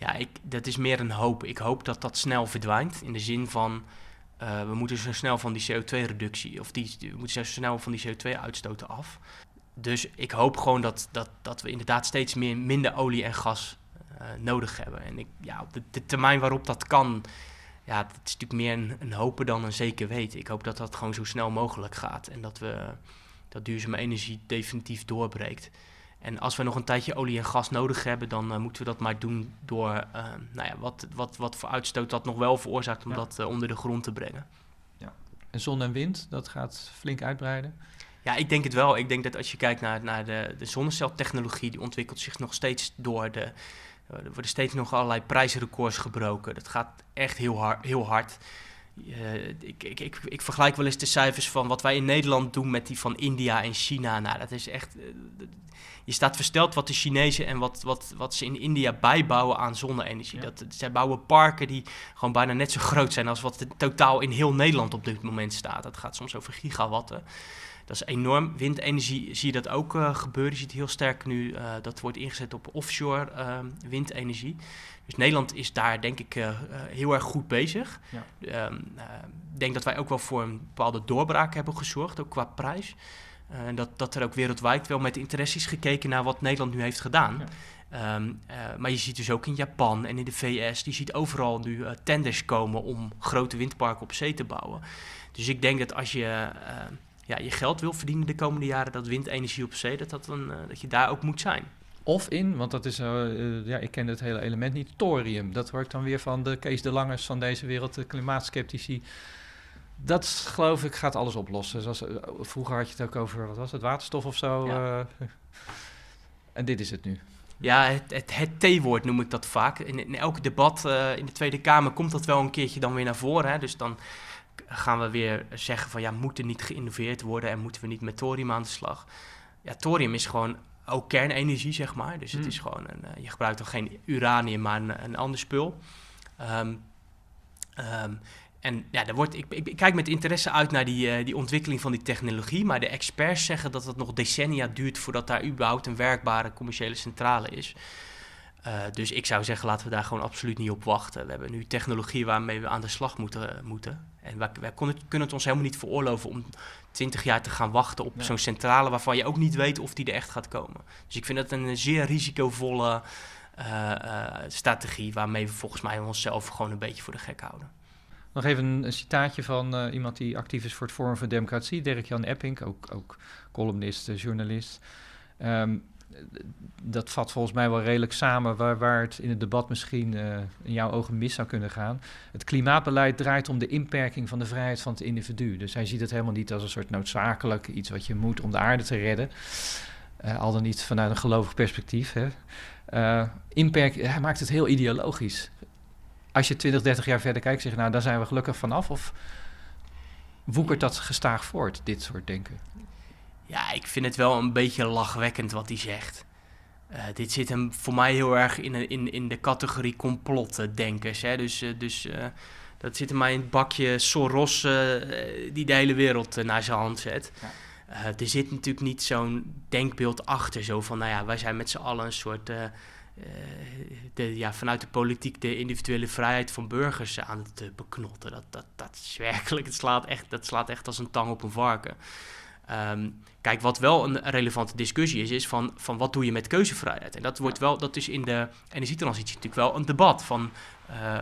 Ja, ik, dat is meer een hoop. Ik hoop dat dat snel verdwijnt. In de zin van, eh, we moeten zo snel van die CO2-reductie, of die, we moeten zo snel van die CO2-uitstoten af. Dus ik hoop gewoon dat, dat, dat we inderdaad steeds meer, minder olie en gas eh, nodig hebben. En ik, ja, op de, termijn waarop dat kan, ja, dat is natuurlijk meer een, een hopen dan een zeker weten. Ik hoop dat dat gewoon zo snel mogelijk gaat en dat we dat duurzame energie definitief doorbreekt. En als we nog een tijdje olie en gas nodig hebben, dan eh, moeten we dat maar doen door eh, nou ja, wat, wat, wat voor uitstoot dat nog wel veroorzaakt om Ja. dat eh, onder de grond te brengen. En zon en wind, dat gaat flink uitbreiden. Ja, ik denk het wel. Ik denk dat als je kijkt naar, naar de, de zonneceltechnologie, die ontwikkelt zich nog steeds door de. Er worden steeds nog allerlei prijsrecords gebroken. Dat gaat echt heel hard. Heel hard. Eh, ik, ik, ik, ik vergelijk wel eens de cijfers van wat wij in Nederland doen met die van India en China. Nou, dat is echt. eh, je staat versteld wat de Chinezen en wat, wat, wat ze in India bijbouwen aan zonne-energie. Dat, zij bouwen parken die gewoon bijna net zo groot zijn als wat er totaal in heel Nederland op dit moment staat. Dat gaat soms over gigawatten. Dat is enorm. Windenergie zie je dat ook eh, gebeuren. Je ziet heel sterk nu eh, dat wordt ingezet op offshore eh, windenergie. Dus Nederland is daar denk ik eh, heel erg goed bezig. Ja. Ehm, eh, Ik denk dat wij ook wel voor een bepaalde doorbraak hebben gezorgd, ook qua prijs. En dat, dat er ook wereldwijd wel met interesse is gekeken naar wat Nederland nu heeft gedaan. Ehm, eh, maar je ziet dus ook in Japan en in de VS, die ziet overal nu tenders komen om grote windparken op zee te bouwen. Dus ik denk dat als je ja, je geld wil verdienen de komende jaren, dat windenergie op zee, dat, dat, dan, eh, dat je daar ook moet zijn. Of in, want dat is, eh, eh, ja, ik ken het hele element niet, thorium. Dat wordt dan weer van de Kees de Langers van deze wereld, de klimaatskeptici. Dat geloof ik gaat alles oplossen. Zoals, vroeger had je het ook over, wat was het, waterstof of zo. Ja. *laughs* en dit is het nu. Ja, het, het, het T-woord noem ik dat vaak. In, in elk debat in de Tweede Kamer komt dat wel een keertje dan weer naar voren. Hè? Dus dan gaan we weer zeggen van ja, moet er niet geïnnoveerd worden en moeten we niet met thorium aan de slag. Ja, thorium is gewoon ook kernenergie, zeg maar. Dus het Hmm. is gewoon, een, eh, je gebruikt dan geen uranium, maar een, een ander spul. Ehm, ehm, en ja, daar wordt, ik, ik, ik kijk met interesse uit naar die, eh, die ontwikkeling van die technologie. Maar de experts zeggen dat het nog decennia duurt voordat daar überhaupt een werkbare commerciële centrale is. Eh, dus ik zou zeggen, laten we daar gewoon absoluut niet op wachten. We hebben nu technologie waarmee we aan de slag moeten. moeten. En wij, wij kunnen, kunnen het ons helemaal niet veroorloven om 20 jaar te gaan wachten op zo'n centrale waarvan je ook niet weet of die er echt gaat komen. Dus ik vind dat een zeer risicovolle eh, eh, strategie waarmee we volgens mij onszelf gewoon een beetje voor de gek houden. Nog even een, een citaatje van eh, iemand die actief is voor het Forum voor Democratie, Dirk-Jan Epping, ook, ook columnist, eh, journalist. Ehm, dat vat volgens mij wel redelijk samen waar, waar het in het debat misschien eh, in jouw ogen mis zou kunnen gaan. Het klimaatbeleid draait om de inperking van de vrijheid van het individu. Dus hij ziet het helemaal niet als een soort noodzakelijk iets wat je moet om de aarde te redden. Eh, al dan niet vanuit een gelovig perspectief. Hè. Eh, inperk, hij maakt het heel ideologisch. Als je 20, 30 jaar verder kijkt, zeg je nou, daar zijn we gelukkig vanaf. Of woekert dat gestaag voort, dit soort denken? Ja, ik vind het wel een beetje lachwekkend wat hij zegt. Eh, dit zit hem voor mij heel erg in, in, in de categorie complotdenkers. Hè? Dus, eh, dus eh, dat zit maar in het bakje Soros die de hele wereld naar zijn hand zet. Eh, er zit natuurlijk niet zo'n denkbeeld achter, zo van, nou ja, wij zijn met z'n allen een soort, de, ja, vanuit de politiek de individuele vrijheid van burgers aan het beknotten. Dat, dat, dat is werkelijk, het slaat echt, dat slaat echt als een tang op een varken. Ehm, kijk, wat wel een relevante discussie is, is van, van wat doe je met keuzevrijheid? En dat wordt wel, dat is in de energietransitie natuurlijk wel een debat van eh,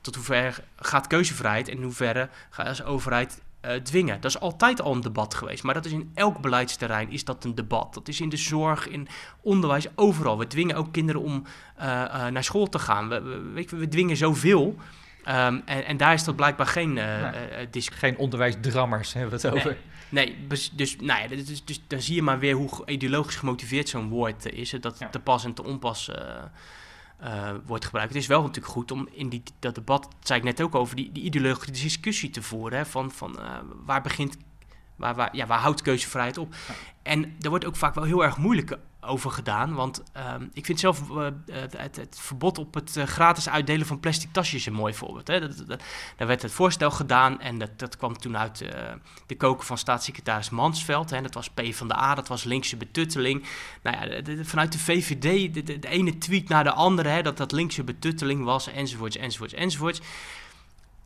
tot hoever gaat keuzevrijheid en in hoeverre ga je als overheid eh, dwingen. Dat is altijd al een debat geweest, maar dat is in elk beleidsterrein is dat een debat. Dat is in de zorg, in onderwijs, overal. We dwingen ook kinderen om naar school te gaan. We, we, dwingen zoveel. Ehm, en, en daar is dat blijkbaar geen uh, nee, Geen onderwijsdrammers hebben we het over. Nee, dus, nou ja, dus, dus, dan zie je maar weer hoe ideologisch gemotiveerd zo'n woord is. Dat ja. te pas en te onpas uh, uh, wordt gebruikt. Het is wel natuurlijk goed om in die, dat debat, dat zei ik net ook over, die, die ideologische discussie te voeren. Hè, van van uh, waar begint, waar, waar, ja, waar houdt keuzevrijheid op? Ja. En er wordt ook vaak wel heel erg moeilijk over gedaan. Want uh, ik vind zelf uh, het, het, verbod op het uh, gratis uitdelen van plastic tasjes een mooi voorbeeld. Hè. Dat, dat, daar werd het voorstel gedaan en dat, dat kwam toen uit uh, de koken van staatssecretaris Mansveld. Hè. Dat was P van de A, dat was linkse betutteling. Nou ja, de, vanuit de VVD, de, de, ene tweet naar de andere, hè, dat dat linkse betutteling was, enzovoorts, enzovoorts, enzovoorts.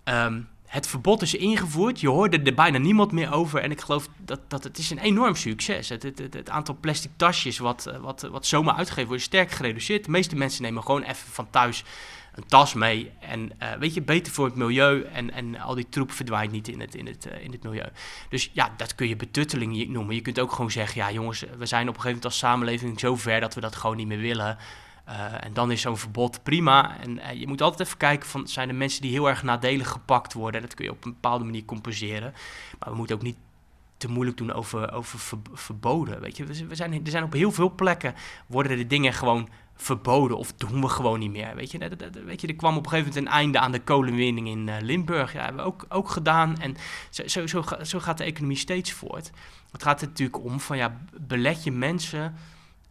Um, het verbod is ingevoerd. Je hoorde er bijna niemand meer over. En ik geloof dat, dat het is een enorm succes. Het, het, het, het aantal plastic tasjes wat, wat, wat zomaar uitgegeven wordt, is sterk gereduceerd. De meeste mensen nemen gewoon even van thuis een tas mee. En uh, weet je, beter voor het milieu. En, en al die troep verdwijnt niet in het, in, het, in het milieu. Dus ja, dat kun je betutteling noemen. Je kunt ook gewoon zeggen, ja jongens, we zijn op een gegeven moment als samenleving zo ver dat we dat gewoon niet meer willen. Uh, en dan is zo'n verbod prima. En uh, je moet altijd even kijken: van, zijn er mensen die heel erg nadelig gepakt worden? En dat kun je op een bepaalde manier compenseren. Maar we moeten ook niet te moeilijk doen over, over ver, verboden. Weet je? We zijn, er zijn op heel veel plekken worden de dingen gewoon verboden of doen we gewoon niet meer. Weet je, dat, weet je er kwam op een gegeven moment een einde aan de kolenwinning in uh, Limburg. Ja, hebben we ook, ook gedaan. En zo, zo, zo, zo gaat de economie steeds voort. Het gaat er natuurlijk om van ja, belet je mensen.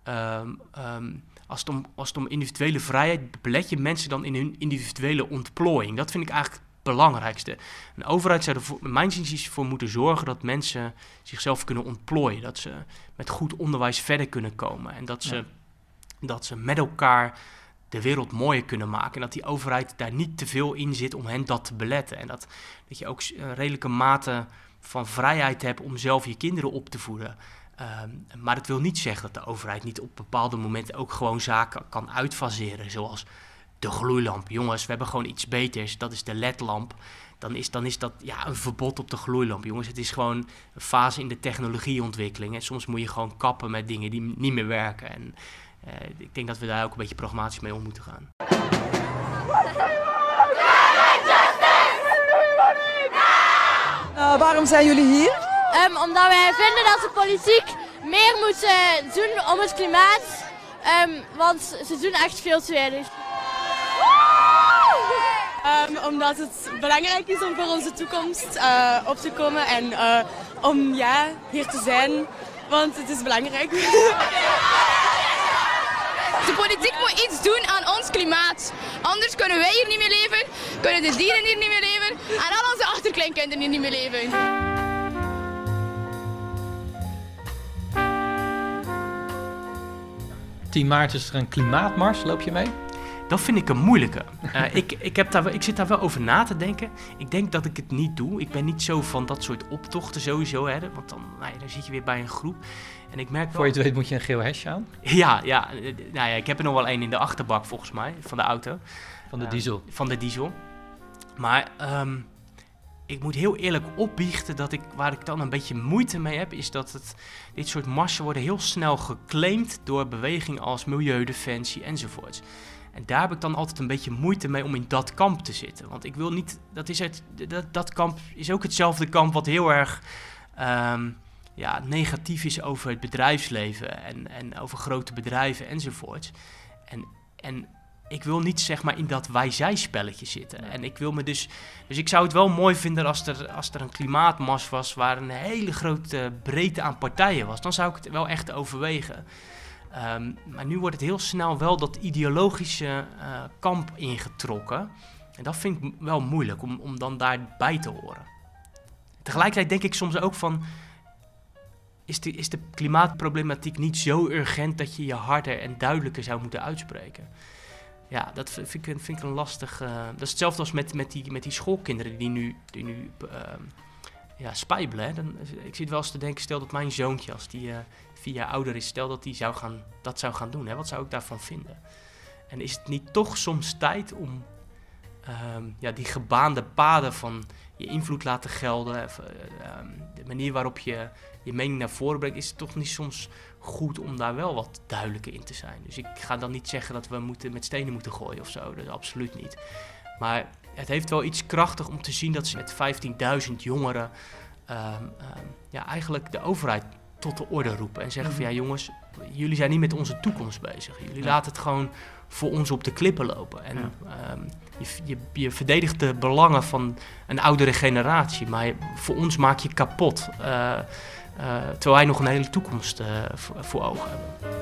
Um, um, als het, om, als het om individuele vrijheid belet je mensen dan in hun individuele ontplooiing. Dat vind ik eigenlijk het belangrijkste. Een overheid zou er voor, mijn zin voor moeten zorgen dat mensen zichzelf kunnen ontplooien. Dat ze met goed onderwijs verder kunnen komen. En dat ze, ja. dat ze met elkaar de wereld mooier kunnen maken. En dat die overheid daar niet te veel in zit om hen dat te beletten. En dat, dat je ook een redelijke mate van vrijheid hebt om zelf je kinderen op te voeden. Um, maar dat wil niet zeggen dat de overheid niet op bepaalde momenten ook gewoon zaken kan uitfaseren. Zoals de gloeilamp. Jongens, we hebben gewoon iets beters. Dat is de ledlamp. Dan is, dan is dat ja, een verbod op de gloeilamp. Jongens, het is gewoon een fase in de technologieontwikkeling. En soms moet je gewoon kappen met dingen die niet meer werken. En uh, ik denk dat we daar ook een beetje pragmatisch mee om moeten gaan. Uh, waarom zijn jullie hier? Um, omdat wij vinden dat de politiek meer moet uh, doen om het klimaat. Um, want ze doen echt veel te weinig. Um, omdat het belangrijk is om voor onze toekomst uh, op te komen en uh, om ja, hier te zijn. Want het is belangrijk. De politiek moet iets doen aan ons klimaat. Anders kunnen wij hier niet meer leven, kunnen de dieren hier niet meer leven en al onze achterkleinkinderen hier niet meer leven. 10 maart is er een klimaatmars. Loop je mee? Dat vind ik een moeilijke. Uh, *laughs* ik, ik, heb daar, ik zit daar wel over na te denken. Ik denk dat ik het niet doe. Ik ben niet zo van dat soort optochten sowieso. Hè, want dan, nou ja, dan zit je weer bij een groep. En ik merk wel... Voor je het weet moet je een geel hesje aan? Ja, ja, nou ja, ik heb er nog wel één in de achterbak volgens mij, van de auto. Van de diesel? Uh, van de diesel. Maar um, ik moet heel eerlijk opbiechten dat ik, waar ik dan een beetje moeite mee heb, is dat het, dit soort marsen worden heel snel geclaimd door bewegingen als Milieudefensie enzovoorts. En daar heb ik dan altijd een beetje moeite mee om in dat kamp te zitten. Want ik wil niet, dat, is het, dat, dat kamp is ook hetzelfde kamp wat heel erg um, ja, negatief is over het bedrijfsleven en, en over grote bedrijven enzovoorts. En, en ik wil niet zeg maar in dat wij-zij-spelletje zitten. Nee. En ik wil me dus. Dus ik zou het wel mooi vinden als er, als er een klimaatmars was waar een hele grote breedte aan partijen was. Dan zou ik het wel echt overwegen. Um, maar nu wordt het heel snel wel dat ideologische uh, kamp ingetrokken. En dat vind ik wel moeilijk om, om dan daarbij te horen. Tegelijkertijd denk ik soms ook van. Is de, is de klimaatproblematiek niet zo urgent dat je je harder en duidelijker zou moeten uitspreken? Ja, dat vind ik, vind ik een lastig. Uh, dat is hetzelfde als met, met, die, met die schoolkinderen die nu, die nu uh, ja, spijbelen. Dan, ik zit wel eens te denken, stel dat mijn zoontje, als die uh, vier jaar ouder is, stel dat hij zou gaan, dat zou gaan doen. Hè. Wat zou ik daarvan vinden? En is het niet toch soms tijd om um, ja, die gebaande paden van je invloed laten gelden, of, um, de manier waarop je je mening naar voren brengt, is het toch niet soms goed om daar wel wat duidelijker in te zijn. Dus ik ga dan niet zeggen dat we moeten met stenen moeten gooien of zo, dat absoluut niet. Maar het heeft wel iets krachtig om te zien dat ze met 15.000 jongeren um, ja, eigenlijk de overheid tot de orde roepen. En zeggen van ja jongens, jullie zijn niet met onze toekomst bezig. Jullie laten het gewoon voor ons op de klippen lopen. En ja. um, je, je, je, verdedigt de belangen van een oudere generatie, maar voor ons maak je kapot. Uh, eh, terwijl wij nog een hele toekomst eh, voor, voor ogen hebben.